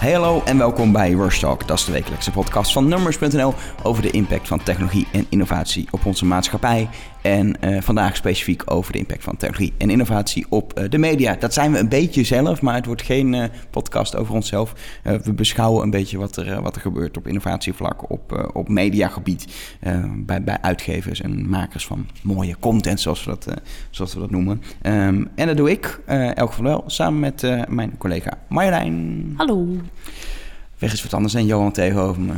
Hey hallo en welkom bij Rush Talk. Dat is de wekelijkse podcast van Numbers.nl over de impact van technologie en innovatie op onze maatschappij. En eh, vandaag specifiek over de impact van technologie en innovatie op eh, de media. Dat zijn we een beetje zelf, maar het wordt geen eh, podcast over onszelf. we beschouwen een beetje wat er, wat er gebeurt op innovatievlak, op, op mediagebied. bij, bij uitgevers en makers van mooie content, zoals we dat, zoals we dat noemen. Ehm, en dat doe ik, elk van wel, samen met mijn collega Marjolein. Hallo. Weg is wat anders en Johan tegenover me.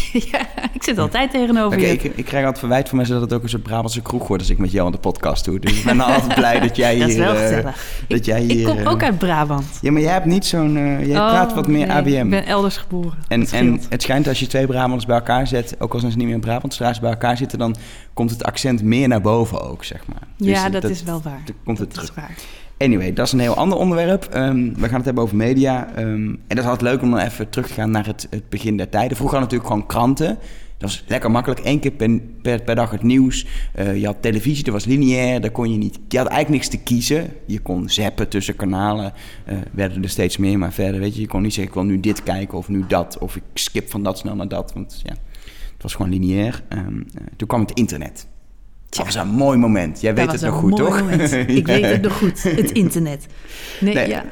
ja, ik zit altijd tegenover je. Ik, ik, krijg altijd verwijt van mensen dat het ook een soort Brabantse kroeg wordt als ik met jou aan de podcast doe. Dus ik ben altijd blij dat jij hier... Dat is wel uh, gezellig. Dat jij hier, ik kom ook uit Brabant. Ja, maar jij hebt niet zo'n... Uh, jij oh, praat wat meer ABM. Ik ben elders geboren. En, en het schijnt als je twee Brabants bij elkaar zet, ook al zijn ze niet meer in Brabant, zodra bij elkaar zitten, dan komt het accent meer naar boven ook, zeg maar. ja, dus dat, is wel waar. Dan komt dat het terug. Is waar. Anyway, dat is een heel ander onderwerp. Um, we gaan het hebben over media. Um, en dat is altijd leuk om dan even terug te gaan naar het, het begin der tijden. Vroeger hadden natuurlijk gewoon kranten. Dat was lekker makkelijk. Eén keer per, per, dag het nieuws. Uh, je had televisie, dat was lineair. Daar kon je niet... Je had eigenlijk niks te kiezen. Je kon zappen tussen kanalen. Uh, werden er steeds meer, maar verder weet je... Je kon niet zeggen, ik wil nu dit kijken of nu dat. Of ik skip van dat snel naar dat. Want ja, het was gewoon lineair. Um, uh, toen kwam het internet. Dat was een mooi moment. Jij weet het nog goed, toch? Ik weet het nog goed. Het internet. Nee, nee. ja.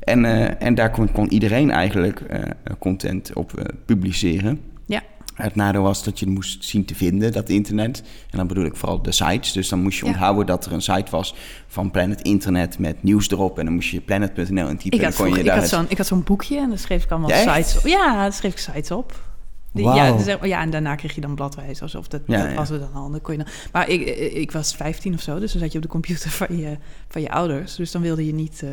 En, uh, en daar kon, kon iedereen eigenlijk uh, content op uh, publiceren. Ja. Het nadeel was dat je moest zien te vinden, dat internet. En dan bedoel ik vooral de sites. Dus dan moest je ja. onthouden dat er een site was van Planet Internet met nieuws erop. En dan moest je planet.nl intypen. Ik had, kon je ik, had zo'n, ik had zo'n boekje en daar schreef ik allemaal ja, sites op. Ja, daar schreef ik sites op. Wow. ja, dus, ja, en daarna kreeg je dan bladwijs alsof dat, Ja, dat ja. was dan al. Dan kon je dan, maar ik, ik was 15 of zo, dus dan zat je op de computer van je, van je ouders. Dus dan wilde je niet uh,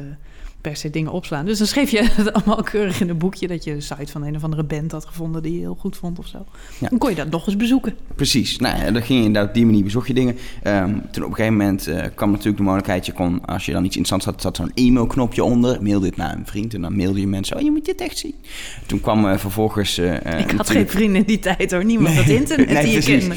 per se dingen opslaan. Dus dan schreef je het allemaal keurig in een boekje... dat je een site van een of andere band had gevonden die je heel goed vond of zo. Ja. Dan kon je dat nog eens bezoeken. Precies. Nou, dan ging je inderdaad op die manier bezocht je dingen. Um, toen op een gegeven moment uh, kwam natuurlijk de mogelijkheid... je kon, als je dan iets interessants had, zat zo'n e-mailknopje onder. Mail dit naar een vriend en dan mailde je mensen... oh, je moet dit echt zien. Toen kwam uh, vervolgens... Uh, ik had natuurlijk... geen vrienden in die tijd hoor. Niemand nee, had internet nee, die je precies.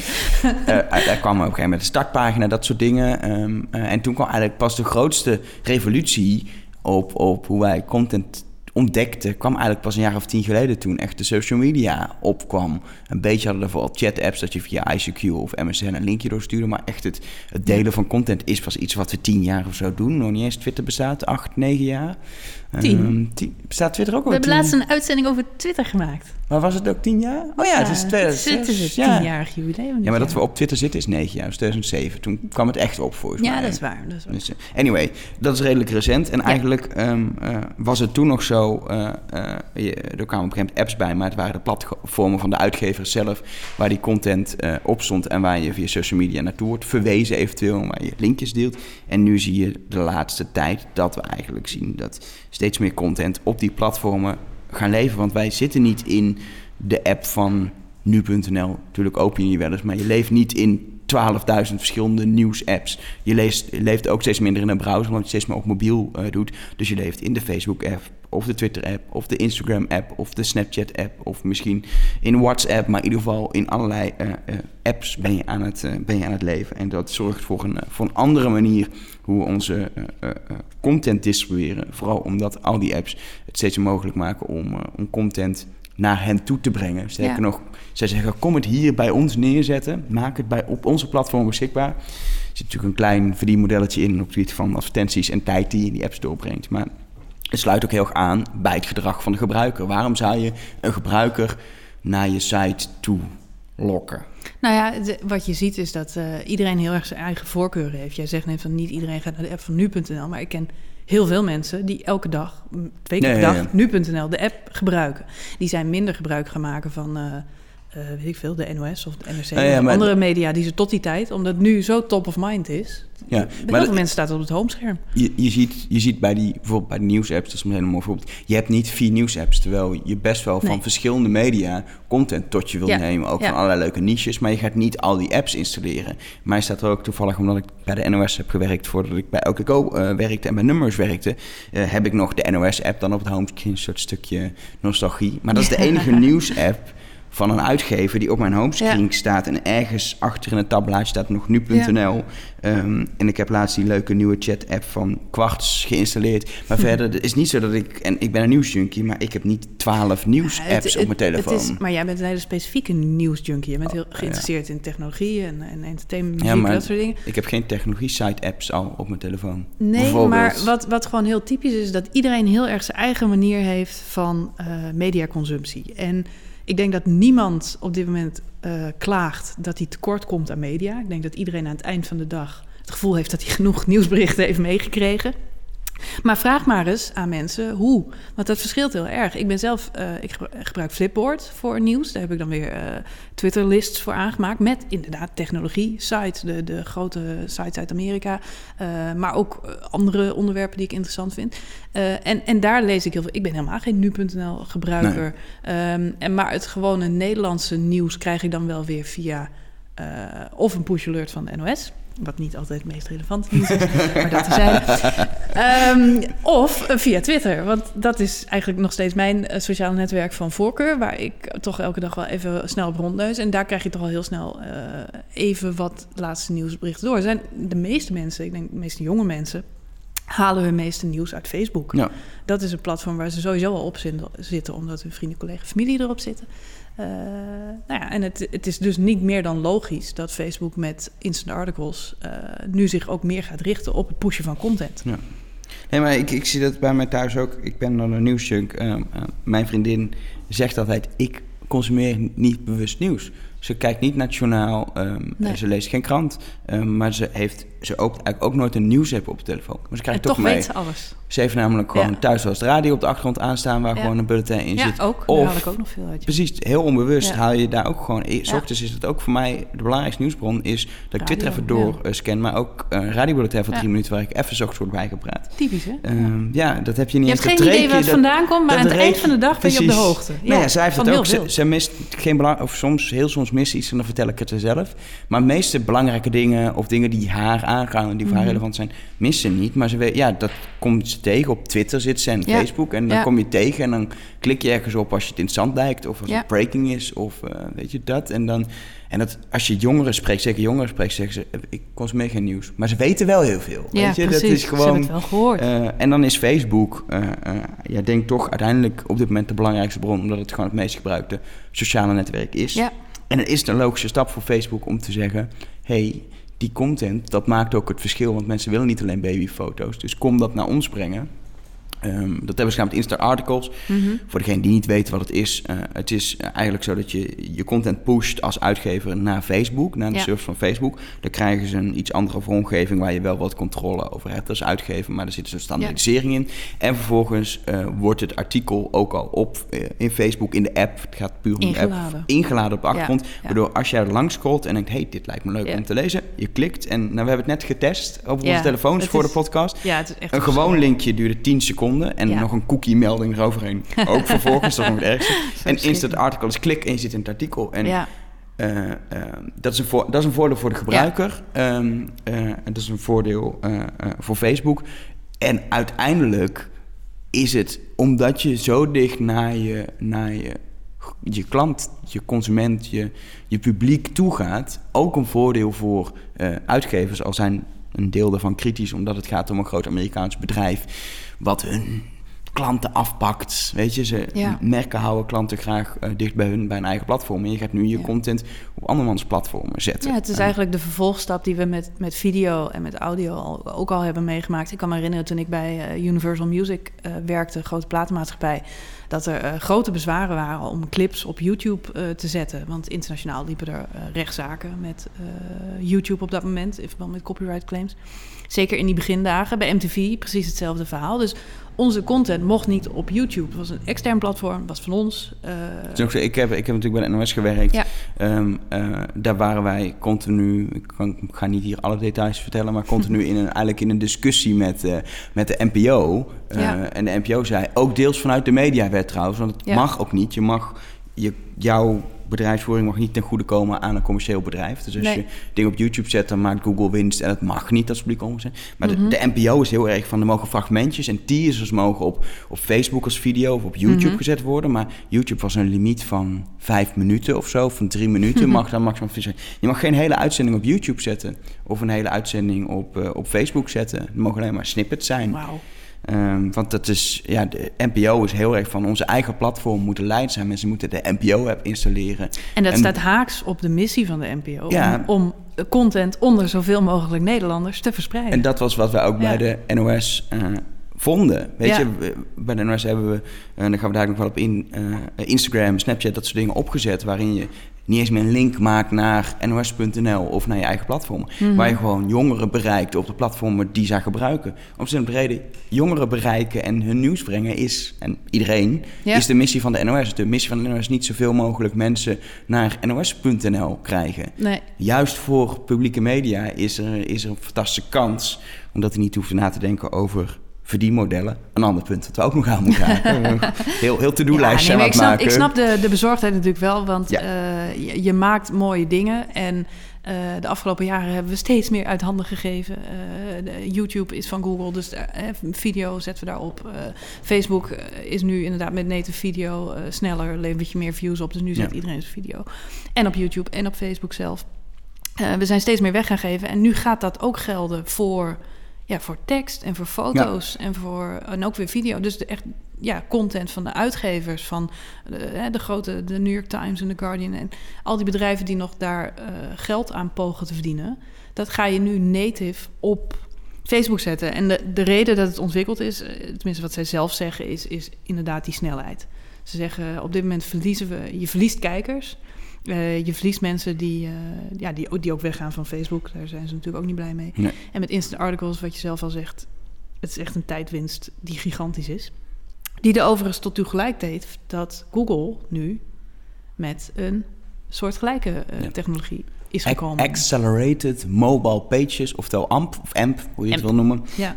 kende. daar kwam op een gegeven moment de startpagina, dat soort dingen. Um, en toen kwam eigenlijk pas de grootste revolutie... op, op hoe wij content ontdekte, kwam eigenlijk pas een jaar of tien geleden toen echt de social media opkwam. Een beetje hadden er vooral chat-apps dat je via ICQ of MSN een linkje doorstuurde, maar echt het, het delen van content is pas iets wat we tien jaar of zo doen. Nog niet eens Twitter bestaat, acht, negen jaar. Tien. Um, tien bestaat Twitter ook al We hebben laatst een uitzending over Twitter gemaakt. Maar was het ook tien jaar? Oh ja, het is 2006. Het is ja. tienjarig jubileum. Ja, maar dat we op Twitter zitten is negen jaar, dus 2007. Toen kwam het echt op volgens Ja, mij. dat is waar. Dat is waar. Dus, uh, anyway, dat is redelijk recent. En eigenlijk um, uh, was het toen nog zo... Uh, je, er kwamen op een gegeven moment apps bij... maar het waren de platformen van de zelf... waar die content op stond... en waar je via social media naartoe wordt verwezen eventueel... waar je linkjes deelt. En nu zie je de laatste tijd dat we eigenlijk zien... dat steeds meer content op die platformen gaan leven. Want wij zitten niet in de app van nu.nl. Natuurlijk open je die wel eens, maar je leeft niet in 12.000 verschillende nieuws-apps. Je leest, leeft ook steeds minder in een browser, omdat je steeds meer op mobiel uh, doet. Dus je leeft in de Facebook-app, of de Twitter-app, of de Instagram-app, of de Snapchat-app, of misschien in WhatsApp, maar in ieder geval in allerlei uh, uh, apps ben je, aan het, ben je aan het leven. En dat zorgt voor een, voor een andere manier hoe we onze content distribueren. Vooral omdat al die apps het steeds mogelijk maken om, om content naar hen toe te brengen. Sterker ja. nog, zij zeggen, kom het hier bij ons neerzetten. Maak het bij, op onze platform beschikbaar. Er zit natuurlijk een klein verdienmodelletje in op het gebied van advertenties en tijd die je in die apps doorbrengt. Maar het sluit ook heel erg aan bij het gedrag van de gebruiker. Waarom zou je een gebruiker naar je site toe lokken? Nou ja, de, wat je ziet is dat uh, iedereen heel erg zijn eigen voorkeuren heeft. Jij zegt net van niet iedereen gaat naar de app van nu.nl, maar ik ken heel veel mensen die elke dag, twee keer per dag, nu.nl, de app gebruiken. Die zijn minder gebruik gaan maken van, uh, uh, weet ik veel, de NOS of de NRC. Ja, ja, maar- andere media die ze tot die tijd, omdat het nu zo top of mind is. Ja, Bij maar heel veel mensen staat het op het homescherm. Je, je, ziet, je ziet bij die, bijvoorbeeld bij de nieuwsapps, dat is een hele mooi voorbeeld. Je hebt niet vier nieuwsapps, terwijl je best wel van verschillende media content tot je wil Ja, nemen. Ook van allerlei leuke niches, maar je gaat niet al die apps installeren. Mij staat er ook toevallig, omdat ik bij de NOS heb gewerkt, voordat ik bij LKQ eh werkte en bij Numbers werkte, eh, heb ik nog de NOS-app dan op het homescreen, een soort stukje nostalgie. Maar dat is de enige nieuwsapp van een uitgever die op mijn homescreen staat en ergens achter in het tabblaadje staat nog nu.nl. Ehm, en ik heb laatst die leuke nieuwe chat-app van Quartz geïnstalleerd. Maar hm. verder, het is niet zo dat ik... En ik ben een nieuwsjunkie, maar ik heb niet twaalf nieuws-apps op mijn telefoon. Het is, maar jij bent een hele specifieke nieuwsjunkie. Je bent heel geïnteresseerd in technologie en, en entertainment, muziek, dat soort dingen. ik heb geen technologie-site-apps al op mijn telefoon. Nee, maar wat, wat gewoon heel typisch is... dat iedereen heel erg zijn eigen manier heeft van uh, mediaconsumptie. En ik denk dat niemand op dit moment uh, klaagt dat hij tekort komt aan media. Ik denk dat iedereen aan het eind van de dag het gevoel heeft dat hij genoeg nieuwsberichten heeft meegekregen. Maar vraag maar eens aan mensen hoe. Want dat verschilt heel erg. Ik ben zelf, uh, ik gebruik Flipboard voor nieuws. Daar heb ik dan weer uh, Twitter-lists voor aangemaakt. Met inderdaad technologie-sites, de, de grote sites uit Amerika. Uh, maar ook andere onderwerpen die ik interessant vind. en, en daar lees ik heel veel. Ik ben helemaal geen nu.nl-gebruiker. Nee. Um, en maar het gewone Nederlandse nieuws krijg ik dan wel weer via of een push-alert van de NOS. Wat niet altijd het meest relevant is, maar dat te zijn. Um, of via Twitter, want dat is eigenlijk nog steeds mijn uh, sociale netwerk van voorkeur... waar ik toch elke dag wel even snel op rondneus. En daar krijg je toch al heel snel uh, even wat laatste nieuwsberichten door. Zijn de meeste mensen, ik denk de meeste jonge mensen... halen hun meeste nieuws uit Facebook. Ja. Dat is een platform waar ze sowieso al op zitten... omdat hun vrienden, collega's, familie erop zitten... Uh, nou ja, en het, het is dus niet meer dan logisch dat Facebook met instant articles uh, nu zich ook meer gaat richten op het pushen van content. Ja. Nee, maar ik, ik zie dat bij mij thuis ook. Ik ben dan een nieuwsjunk. Uh, mijn vriendin zegt altijd: ik consumeer niet bewust nieuws. Ze kijkt niet naar het journaal, um, nee. ze leest geen krant, um, maar ze heeft ze opent eigenlijk ook nooit een nieuwsapp op de telefoon. Maar ze krijgt en toch, mee. weet ze alles. Ze heeft namelijk gewoon ja. thuis als de radio op de achtergrond aanstaan... waar ja. gewoon een bulletin in ja, zit. ook. Of, Daar haal ik ook nog veel uit. Precies, heel onbewust haal je daar ook gewoon... S ochtends is het ook voor mij de belangrijkste nieuwsbron... is dat ik Twitter even door uh, scan... maar ook een radiobulletin van drie minuten... waar ik even ochtends wordt bijgepraat. Typisch, hè? Um, ja, dat heb je niet je eens. Je hebt geen idee waar het vandaan komt... maar aan het eind van de dag ben je op de hoogte. Ja, nee, zij heeft het ook. Ze, ze mist geen belang... of soms, heel soms mist iets... en dan vertel ik het er zelf. Maar de meeste belangrijke dingen... of dingen die haar aangaan... en die voor haar relevant zijn missen niet. Maar ze weet, ja, dat komt ze tegen. Op Twitter zit ze en ja. Facebook. En dan ja. kom je tegen en dan klik je ergens op als je het interessant lijkt. Of als ja. het breaking is. Of uh, weet je dat. En dan... En dat, als je jongeren spreekt, zeker jongeren spreekt, zeggen ze: Ik consumeer geen nieuws. Maar ze weten wel heel veel. Ja, weet je? Precies. Dat is gewoon. Ze hebben het wel gehoord. Uh, en dan is Facebook, uh, ja, denk toch uiteindelijk op dit moment de belangrijkste bron, omdat het gewoon het meest gebruikte sociale netwerk is. Ja. En het is een logische stap voor Facebook om te zeggen: hey, die content, dat maakt ook het verschil. Want mensen willen niet alleen babyfoto's. Dus kom dat naar ons brengen. Um, dat hebben ze met Insta Articles. Mm -hmm. Voor degene die niet weten wat het is. Uh, het is eigenlijk zo dat je je content pusht als uitgever naar Facebook. Naar de ja. servers van Facebook. Dan krijgen ze een iets andere vormgeving waar je wel wat controle over hebt als uitgever. Maar er zit dus een standaardisering ja. in. En vervolgens uh, wordt het artikel ook al op uh, in Facebook, in de app. Het gaat puur om ingeladen. de app. Ingeladen op de achtergrond. Ja. Waardoor als jij langs scrolt en denkt, hey, dit lijkt me leuk om te lezen. Je klikt en nou, we hebben het net getest over onze telefoons voor is, de podcast. Ja, het is echt een gewoon linkje duurde 10 seconden. En ja. nog een cookie-melding eroverheen. Ook vervolgens, dat is nog het ergste. en instant article is klik en je zit in het artikel. En ja. uh, uh, dat, is een voor, dat is een voordeel voor de gebruiker. Ja. Um, uh, en dat is een voordeel voor Facebook. En uiteindelijk is het, omdat je zo dicht naar je, naar je, je klant, je consument, je, je publiek toegaat... ook een voordeel voor uitgevers, al zijn een deel daarvan kritisch... omdat het gaat om een groot Amerikaans bedrijf wat hun klanten afpakt. Weet je, ze ja. merken houden klanten graag uh, dicht bij hun, bij een eigen platform. En je gaat nu je ja. content op andermans platformen zetten. Ja, het is eigenlijk de vervolgstap die we met, met video en met audio al, ook al hebben meegemaakt. Ik kan me herinneren toen ik bij uh, Universal Music uh, werkte, grote platenmaatschappij, dat er grote bezwaren waren om clips op YouTube te zetten. Want internationaal liepen er rechtszaken met YouTube op dat moment, in verband met copyright claims. Zeker in die begindagen bij MTV, precies hetzelfde verhaal. Dus onze content mocht niet op YouTube. Het was een extern platform, was van ons. Uh... Ik, heb, ik heb natuurlijk bij de NOS gewerkt. Ja. Um, uh, daar waren wij continu, ik, kan, ik, ga niet hier alle details vertellen, maar continu in een, eigenlijk in een discussie met, uh, met de NPO. Ja. En de NPO zei, ook deels vanuit de mediawet trouwens, want het ja. mag ook niet. Je mag je, jouw bedrijfsvoering mag niet ten goede komen aan een commercieel bedrijf. Dus als Nee. je dingen op YouTube zet, dan maakt Google winst en het mag niet als publiek omgezet. Maar Mhm. de, de NPO is heel erg van, er mogen fragmentjes en teasers mogen op, op Facebook als video of op YouTube Mhm. gezet worden. Maar YouTube was een limiet van vijf minuten of zo, van drie minuten mag dan maximaal zijn. Je mag geen hele uitzending op YouTube zetten of een hele uitzending op, eh, op Facebook zetten. Er mogen alleen maar snippets zijn. Ehm, want dat is, ja, de NPO is heel erg van onze eigen platform moeten leid zijn. Mensen moeten de NPO-app installeren. En dat En- staat haaks op de missie van de NPO. Ja. Om, om content onder zoveel mogelijk Nederlanders te verspreiden. En dat was wat wij ook Ja. bij de NOS eh, vonden. Weet Ja. je, bij de NOS hebben we, en daar gaan we daar nog wel op in, eh, Instagram, Snapchat, dat soort dingen opgezet. Waarin je niet eens meer een link maakt naar nos.nl of naar je eigen platform. Mhm. Waar je gewoon jongeren bereikt op de platformen die zij gebruiken. Om simpele reden, jongeren bereiken en hun nieuws brengen is, en iedereen, Ja. is de missie van de NOS. De missie van de NOS is niet zoveel mogelijk mensen naar nos.nl krijgen. Nee, Juist voor publieke media is er, is er een fantastische kans, omdat hij niet hoeft na te denken over verdienmodellen. Een ander punt dat we ook nog aan moeten haken. heel, heel to-do-lijst Ja, nee, ik snap, ik snap de, de bezorgdheid natuurlijk wel, want Ja. eh, je, je maakt mooie dingen. En eh, de afgelopen jaren hebben we steeds meer uit handen gegeven. Eh, YouTube is van Google, dus video zetten we daarop. Facebook is nu inderdaad met native video sneller, levert je meer views op. Dus nu zet Ja. iedereen zijn video. En op YouTube en op Facebook zelf. We zijn steeds meer weg gaan geven. En nu gaat dat ook gelden voor, ja, voor tekst en voor foto's en, voor, en ook weer video. Dus de echt ja, content van de uitgevers, van de, hè, de grote, de New York Times en The Guardian en al die bedrijven die nog daar eh, geld aan pogen te verdienen. Dat ga je nu native op Facebook zetten. En de, de reden dat het ontwikkeld is, eh, tenminste wat zij zelf zeggen, is, is inderdaad die snelheid. Ze zeggen op dit moment verliezen we, je verliest kijkers. Eh, je verliest mensen die, eh, ja, die, die ook weggaan van Facebook. Daar zijn ze natuurlijk ook niet blij mee. Nee. En met instant articles, wat je zelf al zegt, het is echt een tijdwinst die gigantisch is. Die er overigens tot toe gelijk deed dat Google nu met een soortgelijke Ja. technologie is gekomen. Accelerated Mobile Pages, oftewel AMP, of AMP, hoe je het AMP. wil noemen. ja.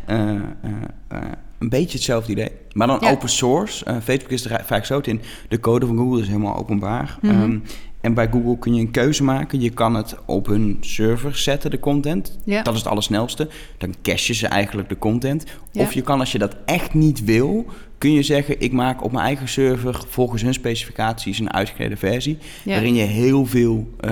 Een beetje hetzelfde idee. Maar dan Ja. open source. Facebook is er vaak zo in. De code van Google is helemaal openbaar. Mhm. Ehm, en bij Google kun je een keuze maken. Je kan het op hun server zetten, de content. Ja. Dat is het allersnelste. Dan cache je ze eigenlijk de content. Ja. Of je kan, als je dat echt niet wil, kun je zeggen... ik maak op mijn eigen server volgens hun specificaties een uitgeklede versie... Ja. waarin je heel veel... eh,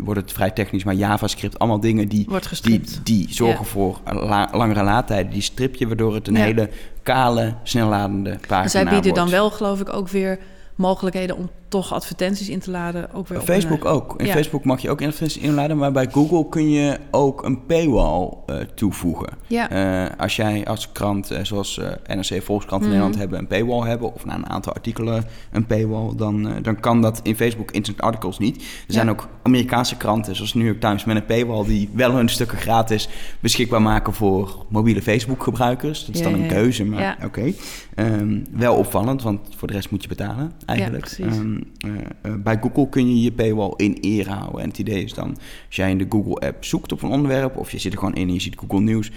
wordt het vrij technisch, maar JavaScript, allemaal dingen die Wordt die, die zorgen voor la- langere laadtijden. Die strip je, waardoor het een hele kale, snelladende pagina En zij bieden dan wordt. wel, geloof ik, ook weer mogelijkheden om toch advertenties in te laden. Ook weer op Facebook een, ook. In Ja. Facebook mag je ook advertenties inladen, maar bij Google kun je ook een paywall eh, toevoegen. Ja. Eh, als jij als krant, eh, zoals NRC Volkskrant in Mhm. Nederland hebben, een paywall hebben, of na een aantal artikelen een paywall, dan, dan kan dat in Facebook Instant Articles niet. Er zijn ook Amerikaanse kranten, zoals New York Times, met een paywall, die wel hun stukken gratis beschikbaar maken voor mobiele Facebook-gebruikers. Dat is dan een keuze, maar oké. Ehm, wel opvallend, want voor de rest moet je betalen eigenlijk. precies. Eh, eh, bij Google kun je je paywall in ere houden. En het idee is dan, als jij in de Google-app zoekt op een onderwerp... of je zit er gewoon in en je ziet Google Nieuws...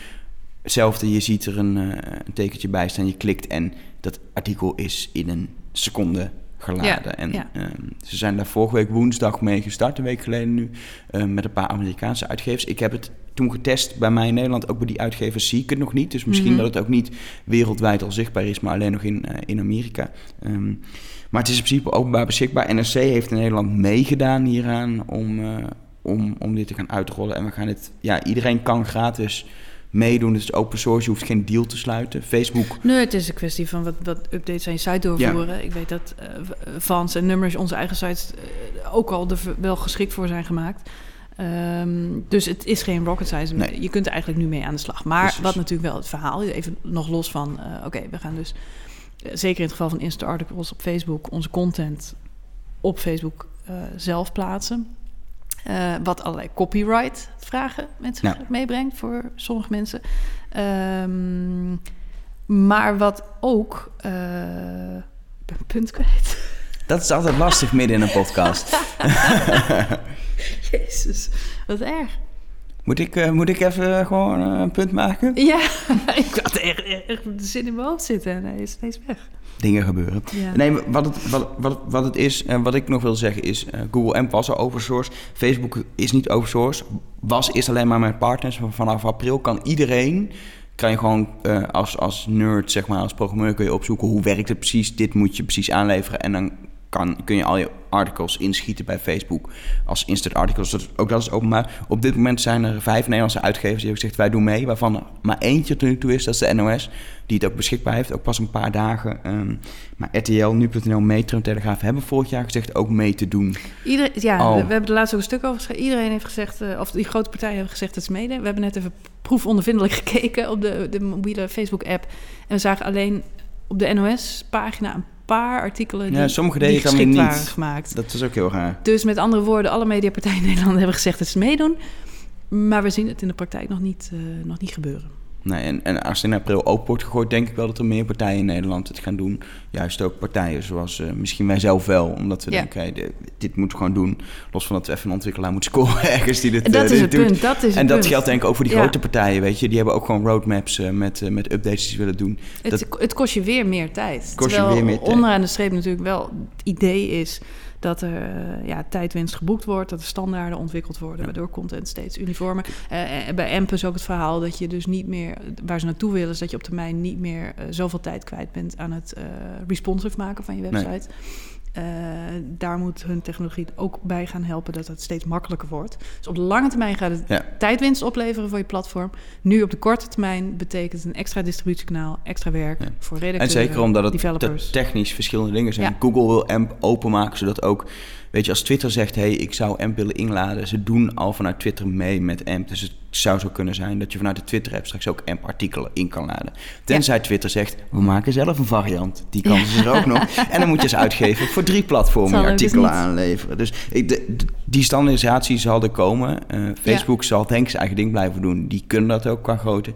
hetzelfde, je ziet er een, eh, een tekentje bij staan, je klikt... en dat artikel is in een seconde geladen. Ja, en ja. ehm, ze zijn daar vorige week woensdag mee gestart, een week geleden nu... met een paar Amerikaanse uitgevers. Ik heb het toen getest bij mij in Nederland. Ook bij die uitgevers zie ik het nog niet. Dus misschien Mhm. dat het ook niet wereldwijd al zichtbaar is... maar alleen nog in, in Amerika. Ehm, maar het is in principe openbaar beschikbaar. NRC heeft in Nederland meegedaan hieraan om, eh, om, om dit te gaan uitrollen. En we gaan het, ja, iedereen kan gratis meedoen. Het is open source, je hoeft geen deal te sluiten. Facebook, Nee, het is een kwestie van wat, wat updates aan je site doorvoeren. Ik weet dat eh Vans en Nummers, onze eigen sites, eh, ook al er wel geschikt voor zijn gemaakt. Ehm, dus het is geen rocket science. Nee. Je kunt er eigenlijk nu mee aan de slag. Maar Precies. wat natuurlijk wel het verhaal is, even nog los van... oké, we gaan dus, zeker in het geval van Insta Articles op Facebook... onze content op Facebook eh, zelf plaatsen. Eh, wat allerlei copyright vragen met zich Ja. meebrengt voor sommige mensen. Ehm, maar wat ook... eh, ik ben een punt kwijt. dat is altijd lastig midden in een podcast. Jezus, wat erg. Moet ik, uh, moet ik even gewoon uh, een punt maken? Ja, ik had echt, echt de zin in mijn hoofd zitten en hij is steeds weg. Dingen gebeuren. Ja. Nee, wat het, wat, wat, wat het is en wat ik nog wil zeggen is... Uh, Google AMP was al open source. Facebook is niet open source. Was is alleen maar met partners. Vanaf april kan iedereen kan je gewoon uh, als, als nerd, zeg maar, als programmeur kun je opzoeken hoe werkt het precies. Dit moet je precies aanleveren. En dan kan, kun je al je articles inschieten bij Facebook als instant articles. Dat, ook dat is openbaar. Op dit moment zijn er vijf Nederlandse uitgevers die hebben gezegd wij doen mee. Waarvan er maar eentje tot nu toe is, dat is de NOS. Die het ook beschikbaar heeft, ook pas een paar dagen. Um, maar RTL, Nu.nl, Metro en Telegraaf hebben vorig jaar gezegd ook mee te doen. Iedereen, ja, we, we, hebben er laatst ook een stuk over geschreven. Iedereen heeft gezegd, uh, of die grote partijen hebben gezegd dat ze meedoen. We hebben net even proefondervindelijk gekeken op de, de mobiele Facebook-app. En we zagen alleen op de NOS-pagina een paar artikelen die, ja, sommige die geschikt niet. waren gemaakt. Dat is ook heel raar. Dus met andere woorden, alle mediapartijen in Nederland hebben gezegd dat ze meedoen. Maar we zien het in de praktijk nog niet, uh, nog niet gebeuren. Nee, en, en als het in april open wordt gegooid, denk ik wel dat er meer partijen in Nederland het gaan doen. Juist ook partijen zoals uh, misschien wij zelf wel, omdat we Ja. denken, hey, dit, dit moeten we gewoon doen. Los van dat we even een ontwikkelaar moeten scoren ergens die dit, En dat eh, is het doet. punt. Dat is En dat punt. geldt denk ik ook voor die Ja. grote partijen, weet je. Die hebben ook gewoon roadmaps eh, met, eh, met updates die ze willen doen. Het, het kost je weer meer tijd. Kost je weer meer tijd. onderaan de streep natuurlijk wel het idee is dat er eh, ja, tijdwinst geboekt wordt, dat er standaarden ontwikkeld worden, Ja. waardoor content steeds uniformer. Eh, bij AMP is ook het verhaal dat je dus niet meer, waar ze naartoe willen, is dat je op termijn niet meer zoveel tijd kwijt bent aan het responsive maken van je Nee. Eh, daar moet hun technologie ook bij gaan helpen dat het steeds makkelijker wordt. Dus op de lange termijn gaat het Ja. tijdwinst opleveren voor je platform. Nu op de korte termijn betekent het een extra distributiekanaal, extra werk Ja. voor En redacteuren, zeker omdat het developers. technisch verschillende dingen zijn. Ja. Google wil AMP openmaken, zodat ook... Weet je, als Twitter zegt, hey, ik zou AMP willen inladen... ze doen al vanuit Twitter mee met AMP. Dus het zou zo kunnen zijn dat je vanuit de Twitter-app... straks ook AMP-artikelen in kan laden. Tenzij Twitter zegt, we maken zelf een variant. Die kan ze er ook nog. En dan moet je ze uitgeven voor drie platformen... Leuk is artikelen aanleveren. Dus ik, de, de- die standaardisatie zal er komen. Eh, Facebook zal denk ik zijn eigen ding blijven doen. Die kunnen dat ook qua grootte.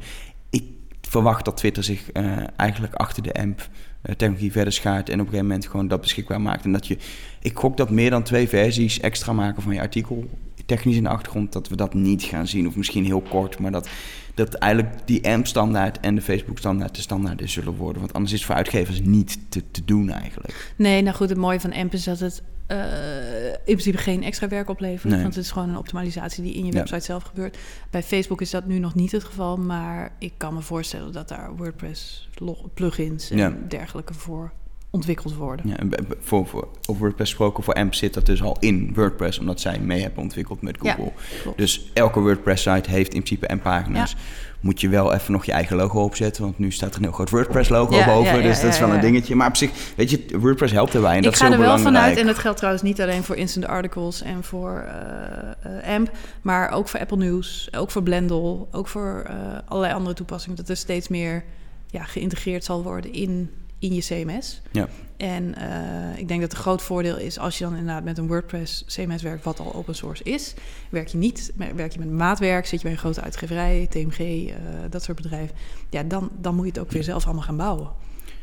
Ik verwacht dat Twitter zich eh, eigenlijk achter de AMP eh, technologie verder schaart en op een gegeven moment gewoon dat beschikbaar maakt. En dat je, ik gok dat meer dan twee versies extra maken van je artikel, technisch in de achtergrond, dat we dat niet gaan zien. Of misschien heel kort, maar dat, dat eigenlijk die AMP-standaard en de Facebook-standaard de standaarden zullen worden. Want anders is het voor uitgevers niet te, te doen eigenlijk. Nee, nou goed, het mooie van AMP is dat het eh, in principe geen extra werk oplevert. Nee. Want het is gewoon een optimalisatie die in je Ja. website zelf gebeurt. Bij Facebook is dat nu nog niet het geval, maar ik kan me voorstellen dat daar WordPress plugins en Ja. dergelijke voor ontwikkeld worden. Ja, voor, voor, over WordPress gesproken, voor AMP zit dat dus al in WordPress, omdat zij mee hebben ontwikkeld met Google. Dus elke WordPress-site heeft in principe AMP-pagina's. Moet je wel even nog je eigen logo opzetten, want nu staat er een heel groot WordPress-logo boven. dus dat is wel een dingetje. Maar op zich, weet je, WordPress helpt erbij en dat ik is ga er wel vanuit, en dat geldt trouwens niet alleen voor instant articles en voor eh, eh, AMP, maar ook voor Apple News, ook voor Blendle, ook voor eh, allerlei andere toepassingen, dat er steeds meer ja, geïntegreerd zal worden in, in je CMS. Ja. En eh, ik denk dat het een groot voordeel is als je dan inderdaad met een WordPress CMS werkt, wat al open source is. Werk je niet, werk je met maatwerk, zit je bij een grote uitgeverij, TMG, eh, dat soort bedrijven. Ja, dan, dan moet je het ook weer zelf allemaal gaan bouwen.